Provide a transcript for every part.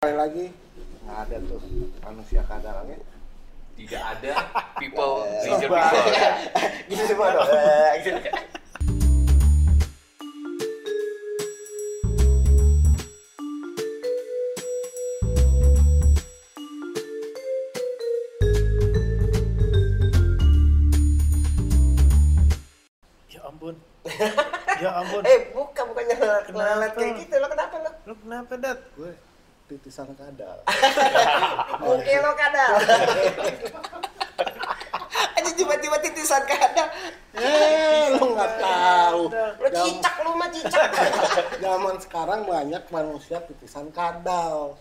Sekali lagi nggak ada tuh manusia kadalnya. Tidak ada people, Eh, leisure people. gitu semua dong Eh, gitu. Ya ampun. ya ampun. eh bukan bukannya lelet kayak gitu lo kenapa lo Lu kenapa, Dat? Gue titisan kadal. mungkin lo kadal aja tiba-tiba titisan kadal Eh, lu nggak tahu. lo cicak lo mah cicak Zaman sekarang banyak manusia titisan kadal.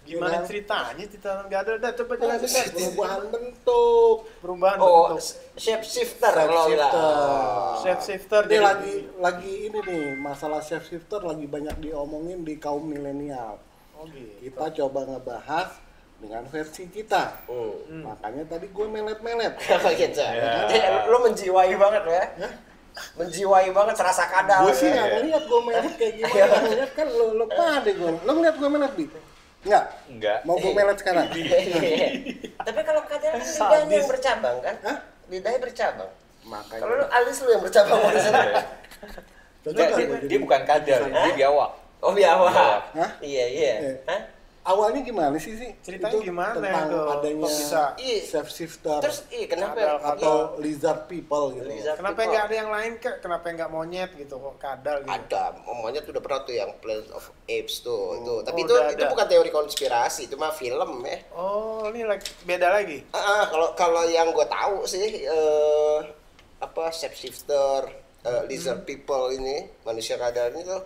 Gimana ceritanya titisan gadel, Dat? Coba Kan jelasin, perubahan bentuk. Perubahan oh bentuk. shape shifter lo bilang Shapeshifter. Shape shifter Ini jadi- lagi lagi ini nih masalah shape shifter lagi banyak diomongin di kaum milenial. Oh gitu. Kita coba ngebahas dengan versi kita. Hmm. Makanya tadi gue melet-melet. Gitu Ya. Jadi, lo menjiwai banget lo ya menjiwai banget serasa kadal gue sih ya. nggak ngeliat gue melet kayak gimana. ngeliat kan lo lo pade gue. Lo ngeliat gue melet bi? Nggak. Enggak. Mau gue melet sekarang? tapi kalau kadal kan lidahnya yang bercabang kan Hah? lidahnya bercabang Makanya. kalau lu alis lu yang bercabang maksudnya Enggak, dia, dia jadi? bukan kadal, dia biawak. Oh biawak Hah? iya iya Eh. Hah? Awalnya gimana sih sih? Ceritanya Itu gimana tentang itu? adanya bisa? Iya. shape shifter terus iya kenapa Kadal, atau lizard people gitu. Lizard. Kenapa people. nggak ada yang lain, Kak? Kenapa nggak monyet gitu kok kadal gitu? ada omongnya tuh udah pernah tuh yang Planet of Apes tuh itu tapi Oh, itu itu ada. bukan teori konspirasi itu mah film ya Oh, ini lagi beda lagi. Ah, ah, kalau kalau yang gue tahu sih eh, apa shapeshifter eh, lizard people ini manusia kadal ini tuh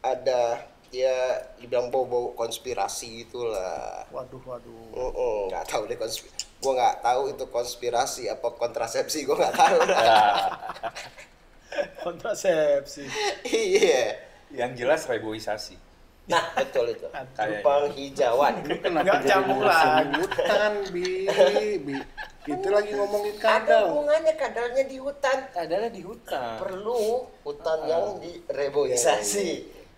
ada ya dibilang bau-bau konspirasi gitulah Waduh, waduh. Mm-mm, nggak tahu deh konspirasi gue nggak tahu itu konspirasi apa kontrasepsi gue nggak tahu. Kontrasepsi. iya Yang jelas reboisasi. nah betul itu Kayaknya. Jepang hijauan Kenapa Nggak campur lagi. hutan, bi, bi. Kita lagi ngomongin ada kadal. hubungannya kadalnya di hutan Adalah di hutan. perlu hutan yang direboisasi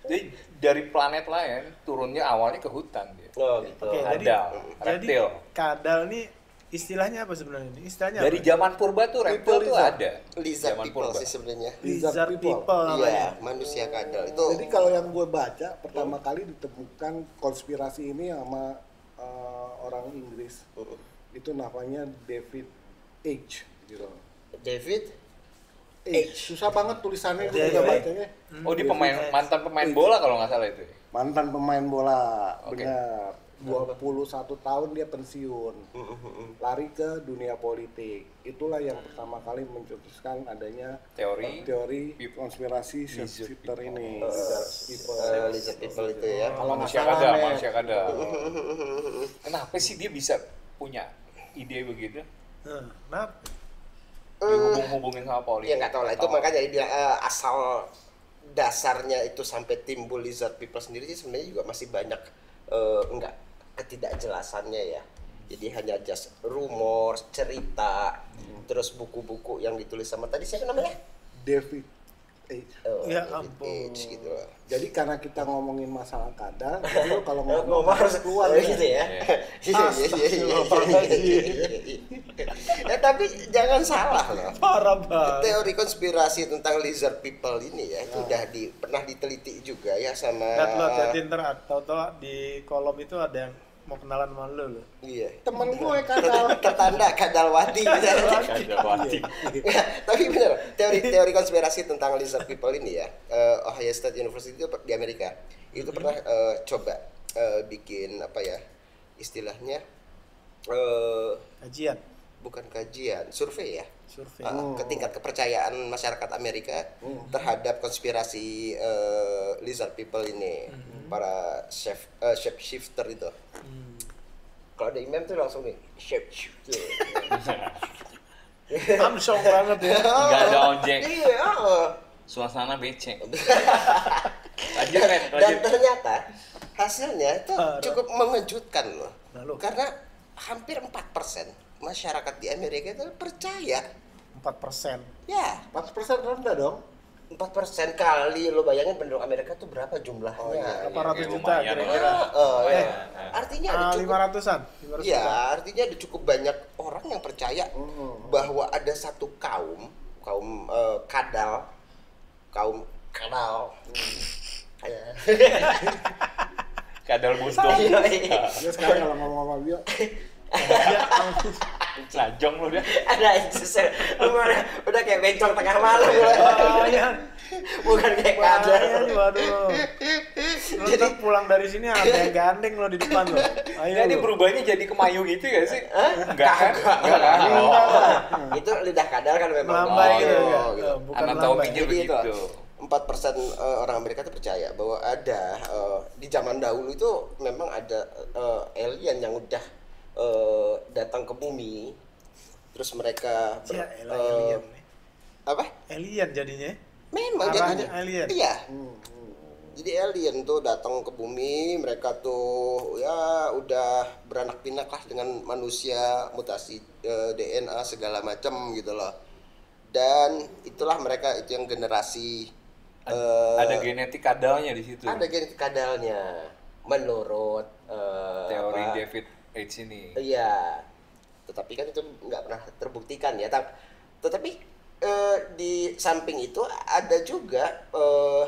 Jadi dari planet lain turunnya awalnya ke hutan dia. oh gitu Oke, jadi Kadal, jadi reptil. kadal nih istilahnya apa sebenarnya? ini? Istilahnya Dari apa? zaman purba tuh reptil tuh lizard. ada. lizard Zaman people purba. sih sebenarnya Lizard Lizard people. people namanya. iya manusia kadal itu Jadi kalau yang gue baca pertama kali ditemukan konspirasi ini sama eh, orang Inggris. Itu namanya David H. Gitu. David H. Susah banget tulisannya gue Iya, juga iya. bacanya. Oh dia pemain mantan pemain bola kalau nggak salah itu. Mantan pemain bola, Oke. benar. 21 tahun dia pensiun. Lari ke dunia politik. Itulah yang pertama kali mencetuskan adanya Teori. teori Pip- konspirasi shifter ini. Eh, Lizard people. eh, itu ya Kalau manusia Nek. manusia kadal. Kenapa sih dia bisa punya ide begitu? Nah, kenapa? Dihubung-hubungin sama politik. ya nggak tahu lah. Itu makanya dia bilang eh, asal dasarnya itu sampai timbul lizard people sendiri sih sebenarnya juga masih banyak eh, enggak ketidakjelasannya ya. Jadi hanya just rumor cerita terus buku-buku yang ditulis sama tadi siapa namanya? David H. Oh, Ya ampun. H gitu loh. Jadi karena kita ngomongin masalah kadal, jadi lu kalau ngomong ngomong harus keluar oh, ya. gitu ya. Iya iya iya iya, iya. Ya tapi jangan salah loh. Parah banget. Teori konspirasi tentang lizard people ini ya itu udah di pernah diteliti juga ya sama Dat lo hati-hati ntar tau-tau di kolom itu ada yang mau kenalan sama lu loh. Iya. Temen gue kadal. Tertanda kadalwati. Kadalwati. Ya, tapi benar teori teori konspirasi tentang lizard people ini ya eh, Ohio State University itu di Amerika itu pernah eh, coba eh, bikin apa ya istilahnya eh, Kajian, bukan kajian survei ya survei. uh, ke tingkat kepercayaan masyarakat Amerika terhadap konspirasi eh, lizard people ini para chef eh, shape shifter itu Hmm. kalau ada imam tuh langsung nih shape shifter Amsong banget ya. Nggak ada ojek. iya ah. Suasana becek. Lanjut, dan Lanjut. ternyata hasilnya itu cukup mengejutkan loh Lalu? karena hampir 4% masyarakat di Amerika itu percaya 4 persen. ya 4% rendah dong. 4% kali lo bayangin penduduk Amerika tuh berapa jumlahnya? Oh, iya. Berapa ratus ya, juta lumayan kira-kira? Oh, Eh, ya. Artinya ada Ah, cukup lima ratusan. lima ratus Iya, juta. artinya ada cukup banyak orang yang percaya bahwa ada satu kaum, kaum eh, kadal, kaum kadal. Kadal buntung. Iya, iya. Dia sekarang kalau ngomong sama dia, Lajong lu dia. ada lu udah, udah kayak bencong tengah malam. Bahaya. bukan kayak nih, waduh. Lu ntar pulang dari sini ada yang gandeng lo di depan lo. Ayo. Jadi berubahnya jadi kemayu gitu gak sih? Hah? Enggak kan? Enggak kan? Enggak, Oh. Itu lidah kadal kan memang Melambai Oh, gitu, ya? gitu. Bukan melambai. Jadi itu begitu. empat persen eh, orang Amerika itu percaya bahwa ada eh, di zaman dahulu itu memang ada eh, alien yang udah eh, datang ke bumi, terus mereka ber- Ya, elah, eh, alien apa? Alien jadinya. Memang Arahnya jadinya alien. Iya. hmm, hmm. Jadi alien tuh datang ke bumi, mereka tuh ya udah beranak pinak lah dengan manusia, mutasi eh, DNA segala macam gitu loh. Dan itulah mereka itu yang generasi eh, Ada genetik kadalnya di situ. ada genetik kadalnya menurut eh, Teori apa, David H ini. Iya. Tetapi kan itu nggak pernah terbuktikan ya. Tap- Tetapi eh, di samping itu ada juga eh,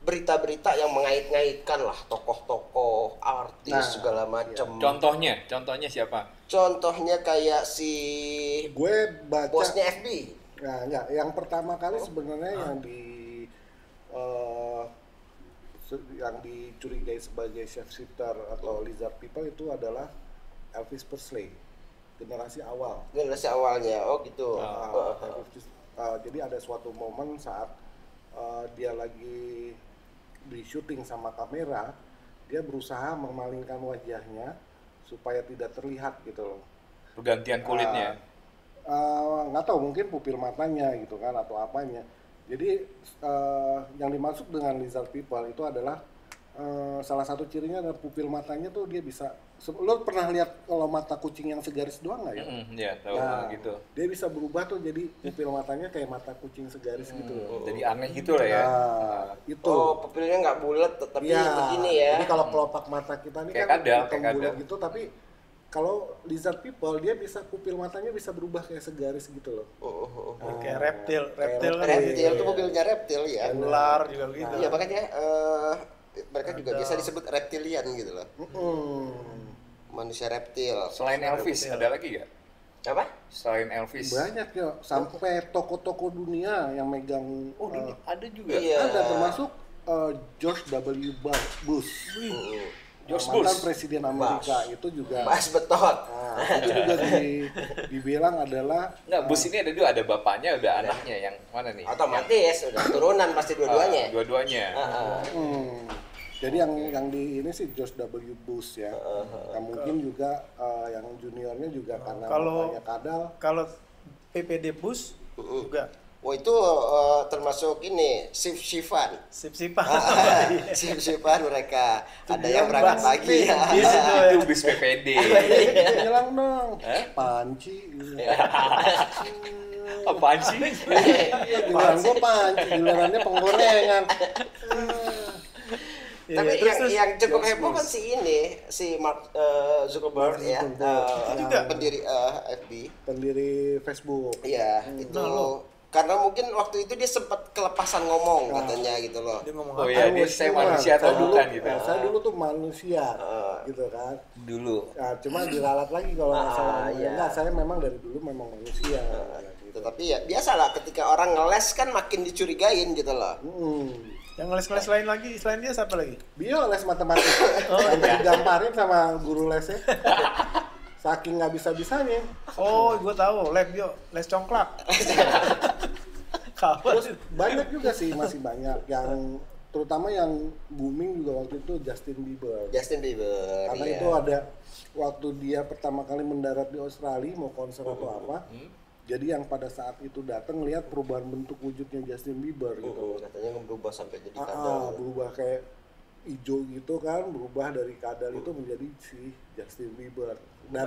berita-berita yang mengait-ngaitkan lah tokoh-tokoh artis Nah, segala macam. Contohnya, contohnya siapa? Contohnya kayak si gue baca bosnya FB. Nah, enggak. Yang pertama kali sebenarnya yang di eh, se- yang dicurigai sebagai shifter atau lizard people itu adalah Elvis Presley, generasi awal. generasi awalnya. Oh gitu. Uh, Elvis, uh, jadi ada suatu momen saat uh, dia lagi di syuting sama kamera, dia berusaha memalingkan wajahnya supaya tidak terlihat gitu loh. Pergantian kulitnya. Eh, nggak tahu mungkin pupil matanya gitu kan atau apanya jadi eh, yang dimaksud dengan lizard people itu adalah eh, salah satu cirinya adalah pupil matanya tuh dia bisa lo pernah lihat kalau mata kucing yang segaris doang nggak ya? Mm-mm, ya, tahu Nah, gitu. dia bisa berubah tuh jadi pupil matanya kayak mata kucing segaris gitu. Loh Jadi aneh gitu lah ya. nah itu. Oh, pupilnya nggak bulat tapi Iya, begini ya. Jadi kalau kelopak mata kita ini Kayak kan kayak bulat gitu, tapi kalau lizard people dia bisa pupil matanya bisa berubah kayak segaris gitu loh. Oh, oh, oh. Kayak reptil, reptil kan reptil. Reptil gitu. tuh pupilnya reptil ya. Ular juga gitu. Iya makanya eh, mereka juga biasa disebut reptilian gitu loh. Mm-mm. Manusia reptil. Selain Elvis, ada lagi gak? Apa? Selain Elvis. Banyak ya, sampai toko-toko dunia yang megang Oh, ini ada juga. Iya. ada termasuk eh, George W. Bush, Mm. George mantan Bush. presiden Amerika itu juga. Mas betot. Nah, itu juga di, dibilang adalah Enggak, Bush ini ada dua, ada bapaknya, ada anaknya. Yang mana nih? Otomatis udah turunan pasti Yang- dua-duanya. Ah, dua-duanya. Ah, ah. Hmm. Jadi yang yang di ini sih George W. Bush ya. Nah, mungkin juga eh, yang juniornya juga karena Kalau- kadal. Kalau PPD Bus juga Oh itu eh, termasuk ini shift shiftan. sip-sipan. shift shiftan mereka. Ada dia yang berangkat pagi. bis, ya. itu. Itu bis PPD. Bilang dong, panci. Apaan sih? Iya, giliran gua panci, gilirannya penggorengan. Iya, Tapi terus- yang terus- yang cukup heboh kan si ini si Mark eh, Zuckerberg ya, Zuckerberg. Juga. pendiri eh, FB. Pendiri Facebook. Iya, itu karena mungkin waktu itu dia sempat kelepasan ngomong katanya gitu loh. dia ngomong Oh iya, I dia saya human. manusia atau Saya dulu- bukan gitu. nah, saya dulu tuh manusia, Ah. gitu kan. Dulu. Nah, cuma diralat lagi kalau nggak Ah, salah. iya. Enggak, saya memang dari dulu memang manusia. gitu. Tetapi ya biasalah ketika orang ngeles kan makin dicurigain gitu loh. Hmm. Yang ngeles-ngeles lain lagi, selain dia siapa lagi? Bio les matematika, sampai digamparin sama guru lesnya. Saking nggak bisa-bisanya. Oh, gue tahu, lab yo, les congklak. Terus banyak juga sih, masih banyak yang terutama yang booming juga waktu itu Justin Bieber. Justin Bieber. Karena iya. itu ada waktu dia pertama kali mendarat di Australia mau konser atau apa. Jadi yang pada saat itu datang lihat perubahan bentuk wujudnya Justin Bieber gitu. Mm, katanya berubah sampai jadi Ah, ah, kadal. berubah kayak hijau gitu kan, berubah dari kadal itu menjadi si Justin Bieber. Dan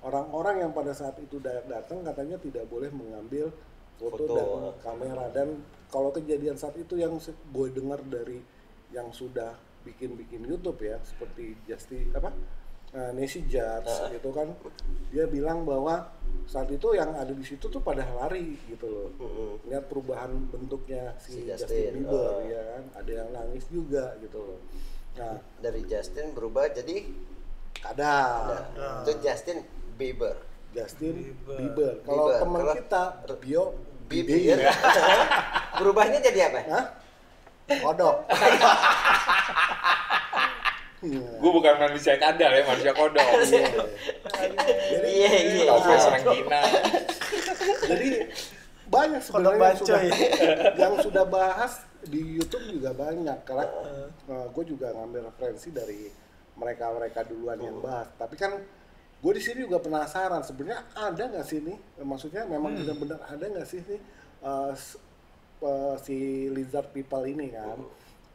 orang-orang yang pada saat itu da- datang katanya tidak boleh mengambil foto, Foto. dan kamera dan kalau kejadian saat itu yang gue dengar dari yang sudah bikin-bikin YouTube ya seperti Justin apa uh, Nancy Judge gitu kan dia bilang bahwa saat itu yang ada di situ tuh pada lari gitu loh Mm-mm. lihat perubahan bentuknya si, Si Justin, Justin, Bieber uh. ya kan ada yang nangis juga gitu loh nah Dari Justin berubah jadi ada nah, itu Justin Bieber. Justin Bieber. Bieber, kalau teman kita Bio Bibir. Berubahnya jadi apa? Hah? Kodok. Iya. Gue bukan manusia kadal ya, manusia kodok. Jadi, Iya, iya. Nah, Ranggina. jadi banyak Kodok sebenarnya yang sudah, yang sudah bahas di YouTube juga banyak karena gue juga ngambil referensi dari mereka-mereka duluan yang bahas. Tapi kan gue di sini juga penasaran sebenarnya ada nggak sih nih? Maksudnya memang benar-benar ada nggak sih nih uh, uh, si lizard people ini kan?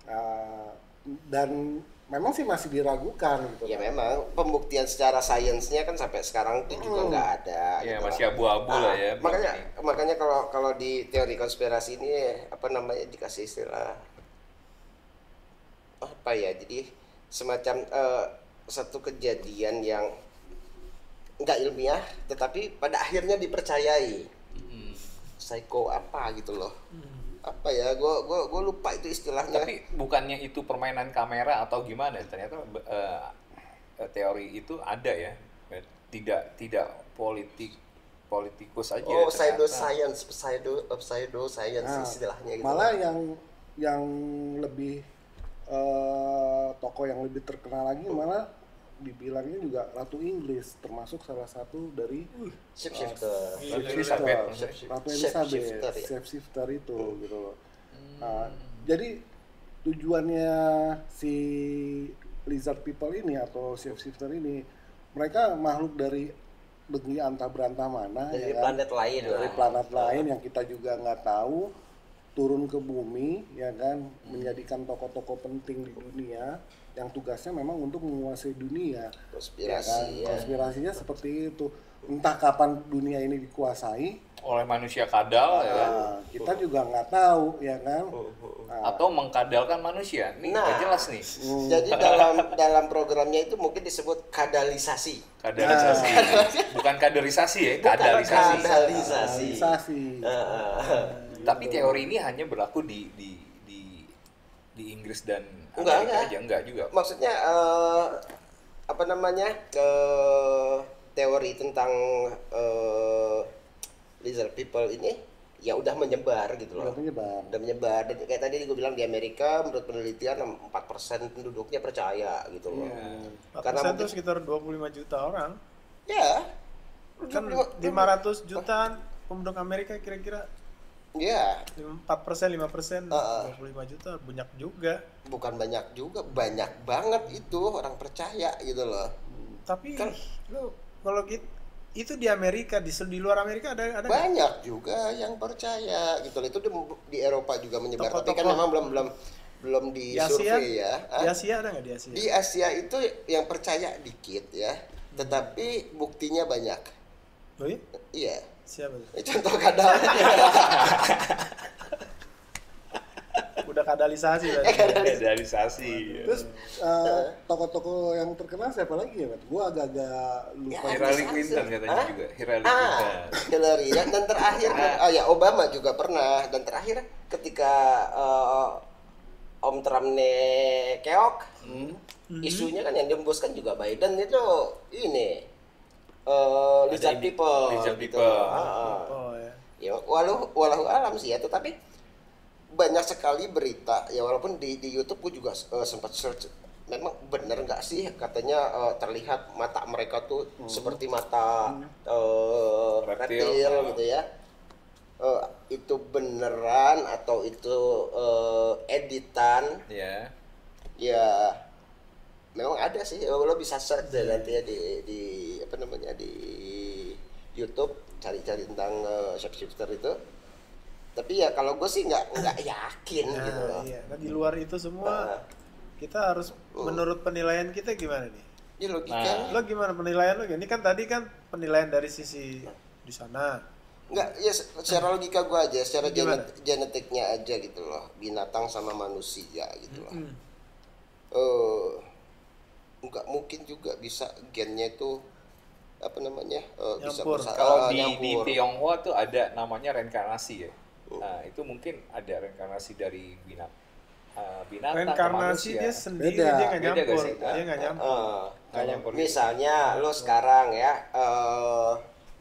Uh, dan memang sih masih diragukan gitu. Ya kan. memang pembuktian secara sainsnya kan sampai sekarang itu juga Hmm. nggak ada. Iya, gitu masih abu-abu lah Ah, ya, Makanya belum makanya kalau kalau di teori konspirasi ini apa namanya dikasih istilah apa ya? Jadi semacam eh, satu kejadian yang nggak ilmiah tetapi pada akhirnya dipercayai. Hmm. Psycho apa gitu loh. Apa ya? Gue gua gua lupa itu istilahnya. Tapi bukannya itu permainan kamera atau gimana? Ternyata eh, teori itu ada ya. Eh, Tidak tidak politik politikus aja. oh, pseudo science, pseudo pseudo science Nah, istilahnya gitu. Malah yang yang lebih eh, tokoh yang lebih terkenal lagi malah dibilangnya juga Ratu Inggris termasuk salah satu dari shifter. Iya, Ratu shifter, Elizabeth. Ratu Shapeshifter, Elizabeth, ya. shapeshifter itu gitu loh. Hmm. Nah, jadi tujuannya si lizard people ini atau shapeshifter ini mereka makhluk dari negeri antah berantah mana dari ya kan? planet lain dari lah. planet lain yang kita juga nggak tahu turun ke bumi ya kan menjadikan tokoh-tokoh penting di dunia yang tugasnya memang untuk menguasai dunia ya konspirasi kan ya. konspirasinya seperti itu entah kapan dunia ini dikuasai oleh manusia kadal ya kan? nah, kita juga nggak tahu ya kan Nah, atau mengkadalkan manusia. Ini Nah. nggak jelas nih. hmm, Jadi dalam dalam programnya itu mungkin disebut kadalisasi. Kaderisasi. Bukan kaderisasi ya, Bukan kaderisasi. kadalisasi. realisasi. Heeh. Tapi teori ini hanya berlaku di di di Inggris dan Enggak, Amerika enggak. aja, enggak juga. Maksudnya eh, apa namanya? eh, teori tentang eh, lizard people ini ya udah menyebar gitu loh. Udah menyebar. Udah menyebar. Dan kayak tadi gue bilang di Amerika menurut penelitian 4% penduduknya percaya gitu loh. Iya. Karena Karena itu sekitar 25 juta orang. Ya. Kan 25 500 jutaan penduduk Amerika kira-kira Ya, 4 persen, 5 persen, Ah, ah. 25 juta banyak juga. bukan banyak juga, banyak banget itu orang percaya gitu loh. Tapi Kan- lo kalau gitu itu di Amerika di di luar Amerika ada ada? Banyak juga yang percaya gitu loh. Itu di, di Eropa juga menyebar, tapi kan memang belum belum belum di di Asia? survei ya. Di Asia ada nggak di Asia? Di Asia itu yang percaya dikit ya, tetapi buktinya banyak. Oh iya? Iya. Siapa tuh? Ini contoh kadang Udah kadalisasi Eh, berarti. Kaderisasi. Terus eh, tokoh-tokoh yang terkenal siapa lagi ya? Gue agak-agak lupa. Ya, Hillary Clinton katanya Hah? juga. Hillary Ah, Clinton. Hillary dan, dan terakhir oh ya Obama juga pernah dan terakhir ketika eh, Om Trump ne keok Hmm. isunya kan yang diembuskan juga Biden itu ini eh lizard ini, people lizard gitu. people. Ah, ah. Oh ya. ya walau walau alam sih ya tetapi banyak sekali berita ya walaupun di di YouTube gue juga eh, sempat search memang bener nggak sih katanya eh, terlihat mata mereka tuh seperti mata eh, Reptil. reptil, Ah. gitu ya Eh, itu beneran atau itu eh, editan Ya. ya memang ada sih lo lo bisa search deh nanti ya di di apa namanya di YouTube cari-cari tentang uh, shapeshifter itu tapi ya kalau gue sih nggak nggak yakin gitu loh Nah, iya. Nah, di luar itu semua Ah. kita harus Oh. menurut penilaian kita gimana nih? ini logika Nah. Lo gimana penilaian lo? Ini kan tadi kan penilaian dari sisi di sana. Enggak, ya se- secara logika gua aja, secara Gimana? genet- genetiknya aja gitu loh. Binatang sama manusia gitu loh. Hmm. eh nggak mungkin juga bisa gennya itu apa namanya eh, bisa Nyampur. bersa- Kalau eh, di, di. Tionghoa tuh ada namanya reinkarnasi ya. Nah, itu mungkin ada reinkarnasi dari binat eh, binatang Reinkarnasi manusia. dia sendiri Beda. dia nggak Beda gak nyampur, sih? dia nggak nyampur. Eh, Nggak kalau nyampur gitu. misalnya lo sekarang ya eh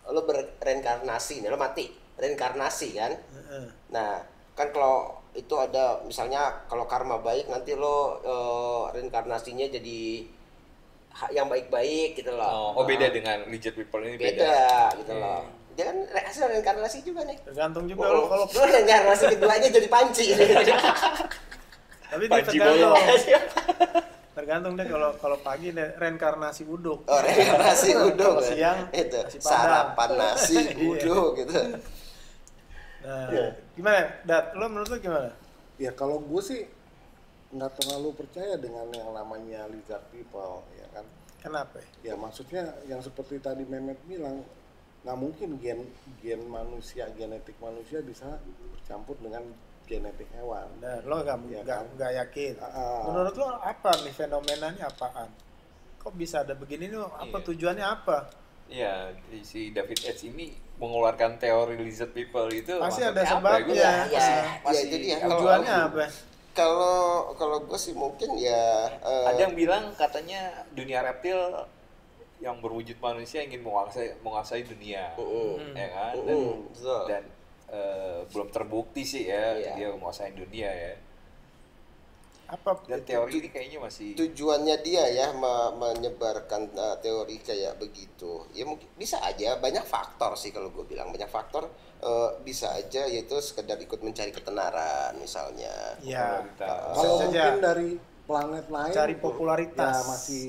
lo berreinkarnasi nih lo mati reinkarnasi kan Heeh. nah kan kalau itu ada misalnya kalau karma baik nanti lo eh, reinkarnasinya jadi yang baik-baik gitu loh Oh, oh, beda Nah, dengan lizard people ini beda. beda gitu Hmm. loh dia kan hasil reinkarnasi juga nih Tergantung juga Oh, lo kalau lo reinkarnasi keduanya jadi panci tapi dia tergantung. tergantung deh kalau kalau pagi deh reinkarnasi uduk. Oh, reinkarnasi uduk. Kalau ya. siang itu nasi sarapan nasi Iya. uduk gitu. Nah, Iya. gimana? Dat, lo menurut lo gimana? Ya kalau gue sih nggak terlalu percaya dengan yang namanya lizard people, ya kan. Kenapa? ya? Ya maksudnya yang seperti tadi Mehmet bilang nggak mungkin gen gen manusia genetik manusia bisa bercampur dengan genetik hewan. Nah, lo nggak Iya nggak kan? nggak yakin. Ah. Menurut lo apa nih fenomenanya apaan? Kok bisa ada begini nih? Apa Iya. tujuannya apa? Iya, si David Edge ini mengeluarkan teori lizard people itu Pasti ada sebabnya. Gua Ya, masih- ya, masih ya, dia. nggak Tujuannya apa? Kalau kalau gue sih mungkin ya eh, Ada yang bilang katanya dunia reptil yang berwujud manusia ingin menguasai menguasai dunia, Mm-mm. ya kan? Dan, Mm-mm, betul. dan eh, belum terbukti sih ya Iya. dia menguasai dunia ya. Apa? Dan teori ini kayaknya masih tujuannya dia ya me- menyebarkan uh, teori kayak begitu ya mungkin bisa aja banyak faktor sih kalau gue bilang banyak faktor uh, bisa aja yaitu sekedar ikut mencari ketenaran misalnya Ya, Popularitas. Kalau bisa saja. mungkin dari planet lain Cari popularitas. ya masih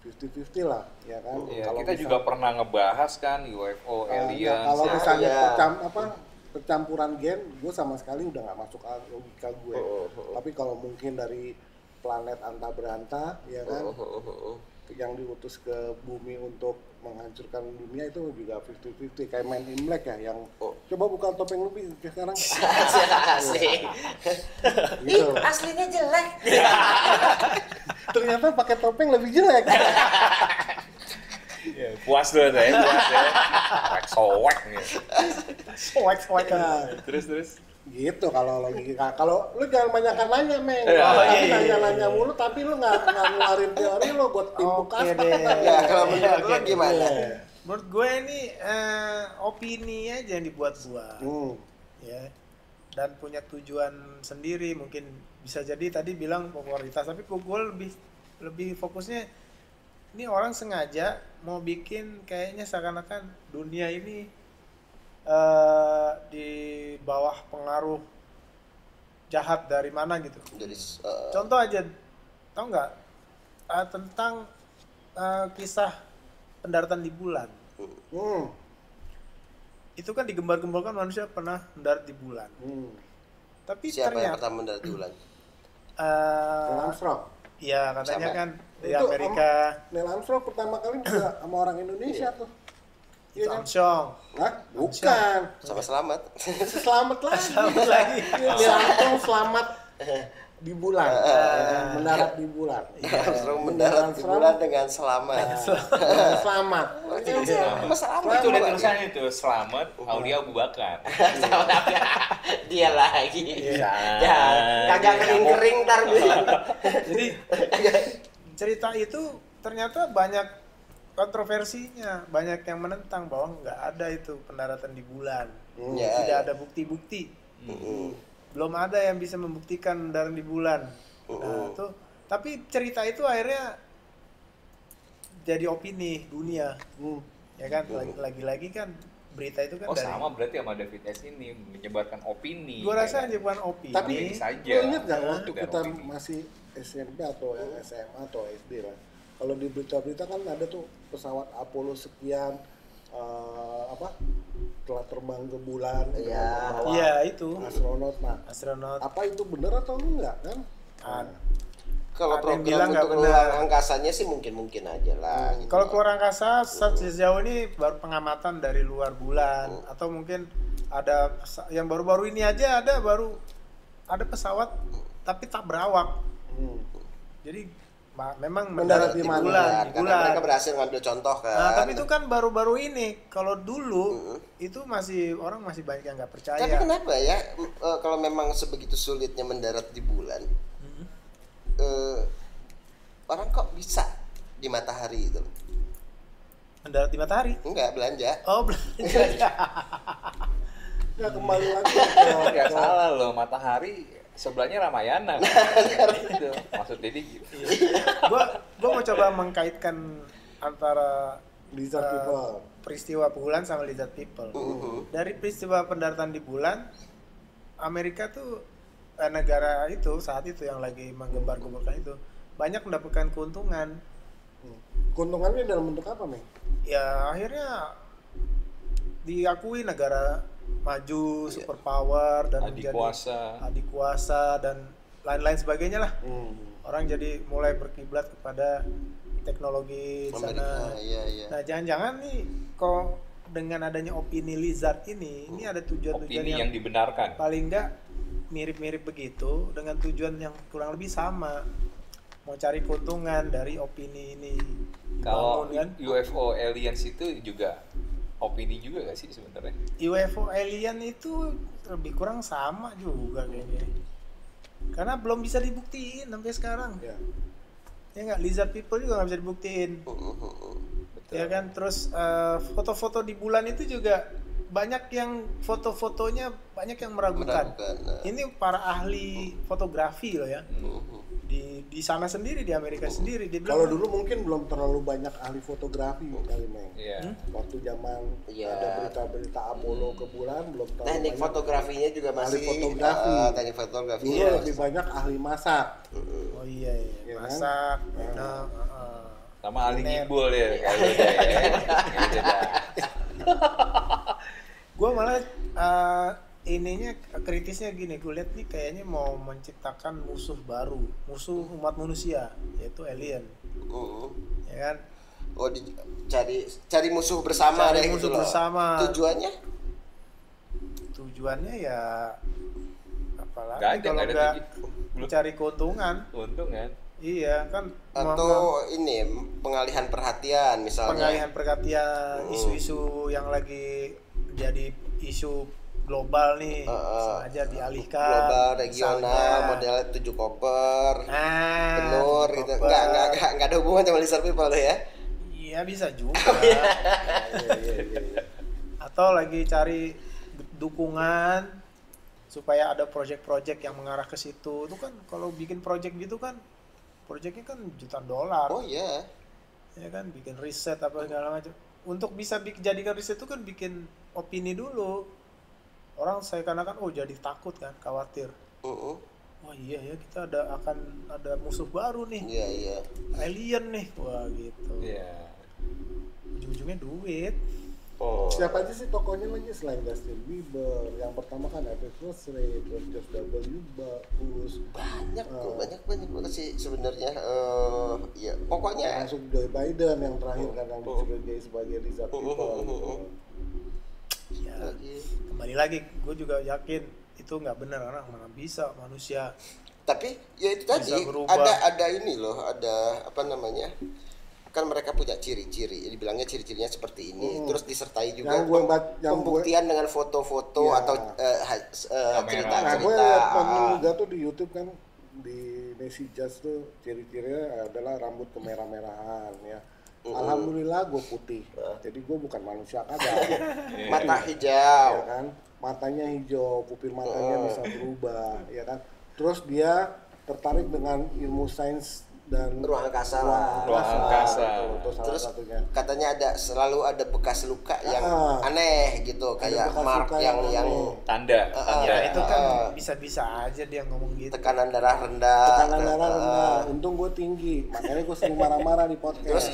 50-50 lah, ya kan. Ya, Kalau kita misal- juga pernah ngebahas kan UFO, Ah, aliens. ya, kalau ya. misalnya Iya. percam, apa percampuran gen, gue sama sekali udah nggak masuk ke logika gue. Oh, oh, oh. Tapi kalau mungkin dari planet anta beranta, ya kan, Oh, yang diutus ke bumi untuk menghancurkan dunia itu juga 50-50 kayak main in black ya yang Oh. coba buka topeng Pi, sekarang asik gitu. aslinya jelek ternyata pakai topeng lebih jelek Ya, puas tuh saya, puas ya. Wek sowek gitu. Swag swag Nah, Terus terus. gitu kalau logika kalau lu jangan banyak nanya meng Iya. Kalau iya, iya, nanya nanya mulu tapi lu nggak ngeluarin teori lu buat kasta deh. ya kalau menurut oke. gimana Menurut gue ini eh, opini aja yang dibuat-buat. hmm. ya dan punya tujuan sendiri mungkin bisa jadi tadi bilang popularitas tapi gue lebih lebih fokusnya ini orang sengaja mau bikin kayaknya seakan-akan dunia ini eh, di bawah pengaruh jahat dari mana gitu. Jadi uh, contoh aja tau nggak? Eh, tentang eh, kisah pendaratan di bulan. Hmm. itu kan digembar-gemborkan manusia pernah mendarat di bulan. Hmm. tapi siapa yang ternyata pertama mendarat di bulan? Eh, Armstrong Iya katanya Siapa? kan di Itu Amerika Neil Armstrong pertama kali juga sama orang Indonesia tuh itu Iya kan? Armstrong. Hah? Bukan. sama selamat Selamat lagi. Selamat lagi. Neil Armstrong selamat di bulan. kan? Mendarat di bulan. Armstrong mendarat di bulan dengan selamat Selamat. Sama selamat Itu udah tulisannya itu selamat Aulia Abu Bakar. dia lagi Iya. ya kagak kering kering ntar Jadi cerita itu ternyata banyak kontroversinya, banyak yang menentang bahwa nggak ada itu pendaratan di bulan. Hmm. Ya, Tidak ada bukti-bukti. Mm-mm. Belum ada yang bisa membuktikan pendaratan di bulan. Nah, Mm-mm. itu tapi cerita itu akhirnya jadi opini dunia, Hmm. ya kan? Lagi- Lagi-lagi kan berita itu kan Oh dari sama berarti sama David S ini menyebarkan opini. Gua rasa Ya aja bukan opini. Tapi saja. Lo inget nggak Nah, waktu kita opini. masih SMP atau SMA atau SD lah. Kalau di berita-berita kan ada tuh pesawat Apollo sekian eh, apa telah terbang ke bulan dengan Iya. Iya itu astronot. Nah, astronot. apa itu benar atau enggak kan? Kalau program bilang untuk benar. keluar angkasanya sih mungkin-mungkin aja lah. gitu. Kalau keluar angkasa se- sejauh ini baru pengamatan dari luar bulan atau mungkin ada yang baru-baru ini aja ada baru ada pesawat tapi tak berawak. Hmm. Jadi memang Mendarat di mana? bulan, di karena bulan. mereka berhasil ngambil contoh kan. Nah, tapi itu kan baru-baru ini. Kalau dulu itu masih orang masih banyak yang nggak percaya. Tapi kenapa ya eh, kalau memang sebegitu sulitnya mendarat di bulan, Hmm. eh, orang kok bisa di matahari itu? Mendarat di matahari. Enggak belanja. Oh, belanja ya. Ya kembali lagi ke, nggak ke salah loh matahari sebelahnya Ramayana kan? gitu maksud Dedi gitu. gua gua mau coba mengkaitkan antara lizard eh, people. peristiwa bulan sama lizard people. Mhm. Dari peristiwa pendaratan di bulan, Amerika tuh eh, negara itu saat itu yang lagi menggembar-gemborkan itu banyak mendapatkan keuntungan. Keuntungannya dalam bentuk apa, Meng? Ya akhirnya diakui negara maju, superpower dan Adik menjadi kuasa. adik kuasa dan lain-lain sebagainya lah. Hmm. Orang jadi mulai berkiblat kepada teknologi di Amerika, sana. iya iya. Nah, jangan-jangan nih kok dengan adanya opini lizard ini, ini ada tujuan-tujuan opini yang, yang dibenarkan paling enggak mirip-mirip begitu dengan tujuan yang kurang lebih sama. Mau cari keuntungan dari opini ini. kalau Bangun kan UFO aliens itu juga opini juga gak sih sebenarnya UFO alien itu lebih kurang sama juga kayaknya. Karena belum bisa dibuktiin sampai sekarang. Ya. Ya nggak lizard people juga nggak bisa dibuktiin. Mhm. Betul. ya kan terus eh, foto-foto di bulan itu juga banyak yang foto-fotonya banyak yang meragukan. Meragukan, nah. Ini para ahli fotografi loh ya Mhm. di di sana sendiri di Amerika sendiri dia Kalau dulu mungkin belum terlalu banyak ahli fotografi kali, Meng. Iya. Hmm? Waktu zaman Iya. ada berita-berita Apollo ke bulan belum terlalu Teknik banyak. fotografinya juga Ahli masih fotografi. eh, teknik fotografi. Dulu ya. lebih banyak ahli masak. oh iya iya Iya kan? masak nah, uh, sama ahli ngibul ya kalau ya. Gue malah eh, ininya kritisnya gini gue lihat nih kayaknya mau menciptakan musuh baru musuh umat manusia yaitu alien Mhm. ya kan Oh, di, cari cari musuh bersama Cari deh musuh gitu loh. bersama. Tujuannya? tujuannya ya apalagi Nggak ada, kalau nggak ada nggak tujuan. mencari keuntungan untung kan iya kan Atau ini pengalihan perhatian misalnya. pengalihan perhatian Hmm. isu-isu yang lagi jadi isu global nih Uh, sengaja dialihkan global regional misalnya. model tujuh koper nah benur gitu Koper. enggak enggak enggak enggak ada hubungan sama lizard people ya iya bisa juga iya. Iya, iya, iya, iya. atau lagi cari dukungan supaya ada project-project yang mengarah ke situ itu kan kalau bikin project gitu kan projectnya kan jutaan dolar oh iya ya kan bikin riset apa segala macam untuk bisa bik- jadikan riset itu kan bikin opini dulu orang saya kan oh jadi takut kan khawatir Mm-mm. wah iya ya kita ada akan ada musuh baru nih iya iya alien nih wah gitu iya ujung-ujungnya duit oh Siapa aja sih tokonya lagi selain Justin Bieber? Yang pertama kan Elvis Presley, terus George W. Bush, banyak kok Oh. banyak banyak banget sih sebenarnya eh ya pokoknya termasuk Joe Biden yang terakhir kan yang Oh. dicurigai sebagai lizard Oh, oh, people. oh, oh, gitu. oh. Ya lagi kembali lagi gue juga yakin itu nggak benar orang mana bisa manusia tapi ya itu tadi ada ada ini loh ada apa namanya kan mereka punya ciri-ciri jadi bilangnya ciri-cirinya seperti ini Hmm. terus disertai juga Yang gue yang gue- pembuktian dengan foto-foto Ya. atau eh, ha- s- eh, Kamera. Nah, gue cerita-cerita liat ah, juga tuh di YouTube kan di Messi Jazz tuh ciri-cirinya adalah rambut kemerah-merahan. Alhamdulillah gue putih, jadi gue bukan manusia kadang. mata ya hijau. Kan? Matanya hijau pupil matanya bisa berubah ya kan? Terus dia tertarik dengan ilmu sains dan Ruang angkasa lah. Ruang angkasa. Itu, itu salah terus satunya katanya ada selalu ada bekas luka yang Ah. aneh gitu kayak mark yang yang yang tanda Ah, tanda ya itu kan Ah. bisa-bisa aja dia ngomong gitu tekanan darah rendah tekanan darah Ah. rendah untung gue tinggi makanya gue sering marah-marah di podcast Terus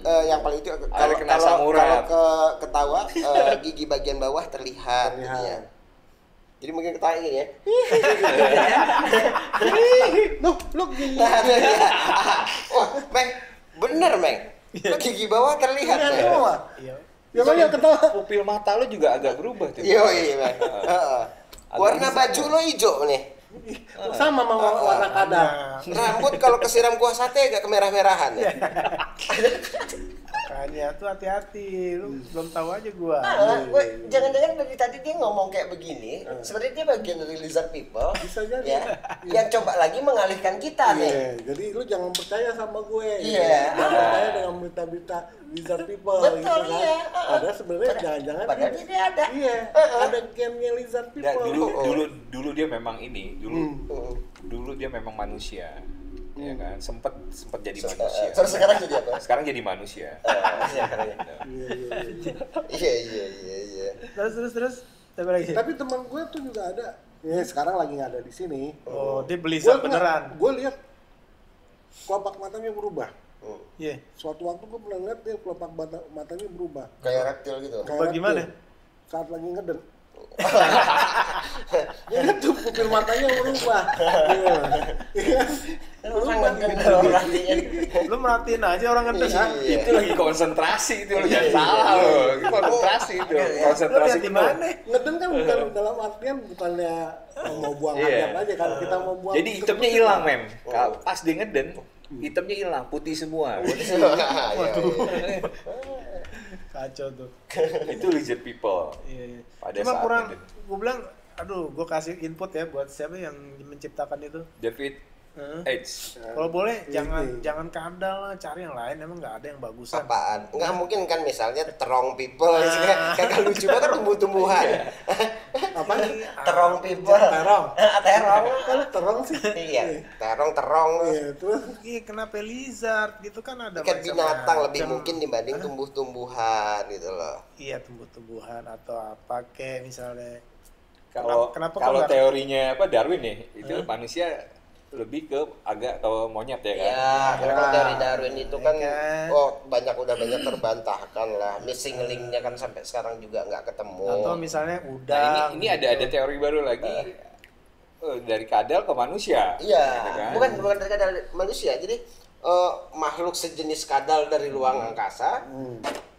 eh, yang paling itu kalau kena kalau kalau ke ketawa eh, gigi bagian bawah terlihat, Terlihat. ya. Jadi mungkin ketawa gini ya. Loh, lo gini. Nah, dia. Wah, Meng, bener Meng. Lu gigi bawah terlihat Iya, semua. Iya. Ya banyak ketawa. Pupil mata lu juga agak berubah tuh. Iya, iya, Meng. Heeh. Warna baju lo hijau nih. Sama sama warna kadar. Nah, Rambut kalau kesiram kuah sate agak kemerah-merahan ya. makanya tuh hati-hati, lu belum tahu aja gua. Ah, weh, jangan-jangan dari tadi dia ngomong kayak begini, sebenarnya dia bagian dari lizard people. Bisa jadi. Ya, yang coba lagi mengalihkan kita nih. Iya, jadi lu jangan percaya sama gue. Iya. Jangan percaya dengan berita-berita lizard people. Betul, gitu kan. iya. Padahal sebenarnya Padahal- jangan-jangan padahal dia- dia ada. Iya, Heeh. ada gennya lizard Nah, people. dulu Oh. dulu dulu dia memang ini, dulu. Hmm. dulu dia memang manusia. Ya kan, sempet sempet jadi Se- manusia. eh, Terus sekarang jadi apa? Sekarang jadi manusia. Eh, iya, sekarang ya. Iya, iya, iya. Iya, iya, iya, iya. Terus terus terus apa lagi? Tapi teman gue tuh juga ada. Ya, sekarang lagi nggak ada di sini. Oh, dia beli Gua beneran. Gue lihat kelopak matanya berubah. Hmm. Iya. Suatu waktu gue pernah lihat dia kelopak mata, matanya berubah. Kayak reptil gitu. Kayak Bagaimana? reptil. Saat lagi ngeden. Jadi tuh pupil matanya berubah. Iya. Iya. Orang ngeden kalau perhatiin. Lu merhatiin aja orang ngeden. Iya. Itu lagi konsentrasi itu lu Iya, jangan iya. salah lu. Konsentrasi itu. Iya, iya. Lu Konsentrasi di mana? Ngeden kan bukan dalam artian bukannya mau buang Iya. hajat aja kan kita mau buang. Jadi hitamnya hilang, Mem. Kalau pas dia ngeden, hitamnya hilang, putih semua. Iya, Kacau tuh. itu lizard people. Iya, iya. Pada Cuma kurang, gue bilang, aduh, gue kasih input ya buat siapa yang menciptakan itu. David Heeh. H. Kalau boleh, Iya, jangan iya. jangan kadal lah, cari yang lain. Emang nggak ada yang bagusan. Apaan? Nggak mungkin kan misalnya terong people, kayak kagak lucu banget tumbuh-tumbuhan. apa nih? terong people. Terong. terong. Kalau terong sih. Iya, terong terong. Iya, terus Iya, kenapa lizard gitu kan ada macam-macam. binatang lebih mungkin dibanding tumbuh-tumbuhan gitu loh. Iya, tumbuh-tumbuhan atau apa kayak misalnya. Kalau Kenapa- kenapa kalau teorinya apa Darwin nih, itu manusia lebih ke agak ke monyet ya kan. Ya, karena kalau Ya. dari Darwin itu kan, kan. oh banyak udah banyak terbantahkan lah. Missing linknya kan sampai sekarang juga nggak ketemu. Atau misalnya Nah, udang. ini ini ada ada teori baru lagi eh, dari kadal ke manusia. Iya, gitu kan. bukan bukan dari kadal manusia. Jadi eh, makhluk sejenis kadal dari luang angkasa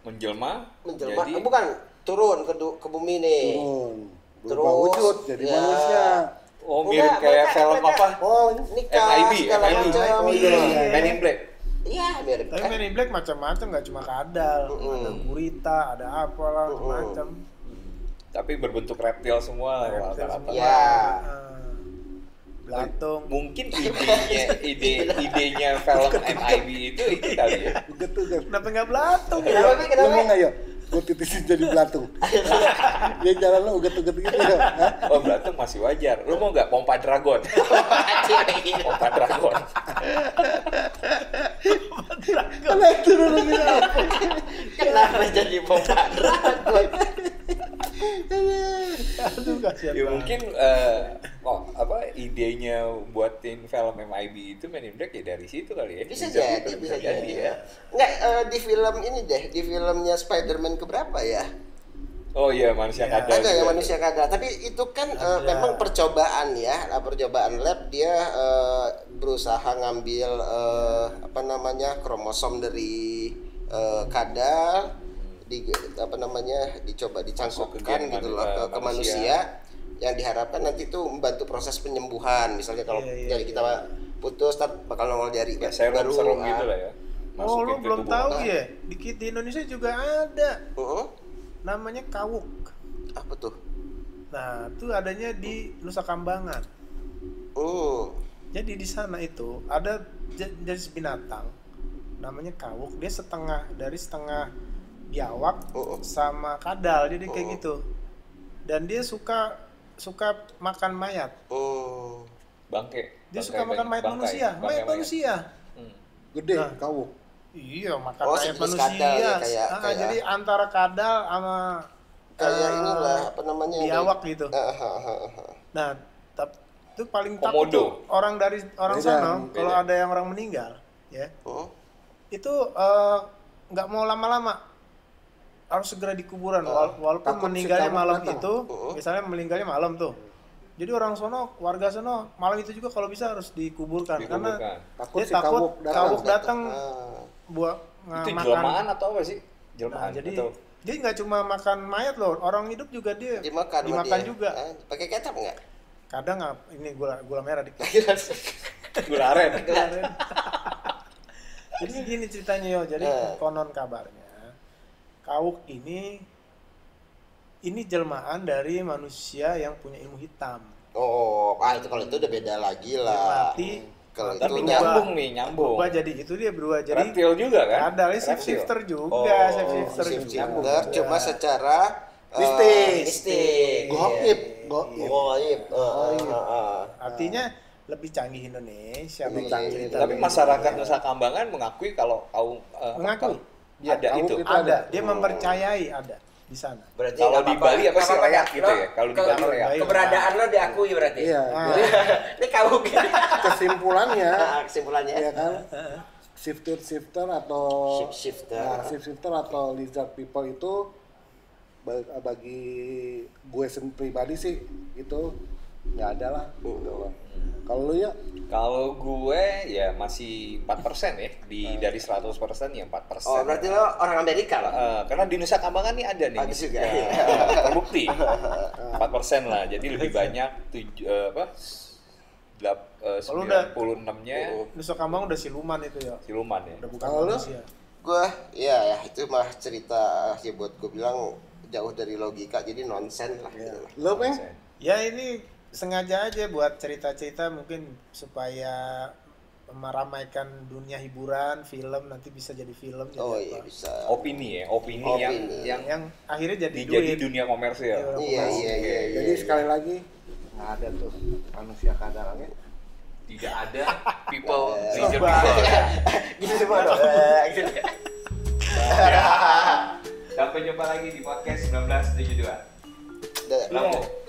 menjelma menjelma, jadi eh, bukan turun ke ke bumi nih. turun. Berubah Terus, wujud jadi ya. manusia. Oh Enggak, mirip kayak mereka- film mereka- apa? Oh, Nikah MIB, segala MIB. macam. Oh, iya. Men in Black. Iya, mirip. Tapi Eh, Men in Black macam-macam nggak cuma kadal, Mm-mm. ada gurita, ada apalah Mm-mm. macam. Tapi berbentuk reptil semua lah Reptil rata-rata. semua. Ya. Ah. Belatung. Mungkin idenya ide idenya film MIB itu itu kali ya. uget uget. Kenapa nggak belatung ya? Kenapa, Kenapa? nggak yuk? Gue titisin jadi belatung. Dia jalan lo uget uget gitu ya. Hah? Oh belatung masih wajar. Lu mau nggak pompa dragon? pompa dragon. Karena itu dulu gitu apa? Kenapa jadi pompa dragon? Aduh kasihan Ya mungkin eh, oh, apa idenya buatin film MIB itu Men in Black ya dari situ kali ya. Bisa Bisa- jadi, bisa jadi ya. ya. Enggak, eh, di film ini deh, di filmnya Spider-Man keberapa ya? Oh iya manusia Ya. kadal. Ada ya manusia kadal, tapi itu kan Ada. memang percobaan ya, lah percobaan lab dia eh, berusaha ngambil eh, apa namanya kromosom dari eh, kadal, di apa namanya dicoba dicangkokkan gitu loh ke, ke manusia. Yang diharapkan nanti itu membantu proses penyembuhan. Misalnya kalau Iya, iya, jari kita putus, ntar bakal nongol jari Kayak serum-serum ah. gitu lah ya. Oh Masukin lu ke belum tahu orang. ya? Di, di Indonesia juga ada. Heeh. Namanya kawuk. Apa tuh? Nah, itu adanya di Nusa Kambangan. Hmm. Jadi di sana itu ada je- jenis binatang namanya kawuk. Dia setengah dari setengah biawak Oh. sama kadal. Jadi kayak Oh. gitu. Dan dia suka suka makan mayat. Hmm. Bangke. Dia Bangkai suka makan mayat bangkai, manusia. bangkai Mayat manusia. Hmm. Gede, Nah. kawuk. Iya, makan Oh, mayat manusia. kadal ya, kayak- Ah, kayak- jadi antara kadal sama Kayak eh, inilah apa namanya? biawak dari- gitu. Ah, ah, ah, ah, ah. Nah, tap- itu paling takut Komodo. tuh orang dari orang Beda, sana kalau ada yang orang meninggal, ya Hmm. itu eh, nggak mau lama-lama harus segera di kuburan Oh, wala- walaupun takut meninggalnya malam datang. itu Oh. misalnya meninggalnya malam tuh. Jadi orang sono warga sono malam itu juga kalau bisa harus dikuburkan, karena Dikuburkan. Takut dia si takut kawuk datang. kawuk datang Ah. buat itu makan. jelmaan atau apa sih? Nah, jelmaan jadi atau? dia nggak cuma makan mayat loh orang hidup juga dia dimakan dimakan dia. juga. Ah, pakai kecap nggak? Kadang nggak ini gula gula merah dikit gula aren. Jadi gini ceritanya yo. Jadi Eh. konon kabarnya kawuk ini ini jelmaan dari manusia yang punya ilmu hitam oh ah itu kalau itu udah beda lagi lah mati kalau tapi itu berubah. nyambung nih nyambung berubah jadi itu dia berubah jadi reptil juga kan ada Reptil. shifter juga Oh, shift shifter shift juga shifter cuma secara eh, Mistis. mistis Goib, Iya. goib. goib ah, ah. artinya lebih canggih Indonesia Lebih canggih. tapi masyarakat Nusa Kambangan mengakui kalau kaum eh, Mengakui. Kaum- ada itu itu ada ada. dia mempercayai ada di sana berarti kalau di. Bali apa sih reak gitu ya kalau di Bali reak Baik. keberadaan lo diakui berarti Iya, Ah. jadi ini kau gitu kesimpulannya Ah, kesimpulannya ya kan shifter shifter atau Shift shifter. nah, shift shifter atau lizard people itu ba- bagi gue sendiri pribadi sih itu nggak ada lah. Gitu kalau lu ya? Kalau gue ya masih 4% ya. Di dari 100% ya 4% oh berarti lo orang Amerika lo Eh, karena di Nusa Kambangan nih ada nih. Ada juga, ya, terbukti. 4% lah. Jadi lebih banyak tuj- eh, apa? Eh, Kalau udah- 96-nya Nusa Kambang udah siluman itu ya? Siluman ya. Udah bukan Kalau lu? manusia. Gue ya ya itu mah cerita ya buat gue bilang jauh dari logika jadi nonsen lah. Gitu. Lah. lu peng ya ini sengaja aja buat cerita-cerita mungkin supaya meramaikan dunia hiburan film nanti bisa jadi film jadi oh apa. iya bisa opini ya opini, Opini. yang yang yang akhirnya jadi di, jadi duit dunia komersial Iya. iya iya iya iya jadi sekali lagi nggak ada tuh manusia kadarnya tidak ada people Eh, leisure coba. people gitu semua dong sampai jumpa lagi di podcast 1972 Dah. Lampu.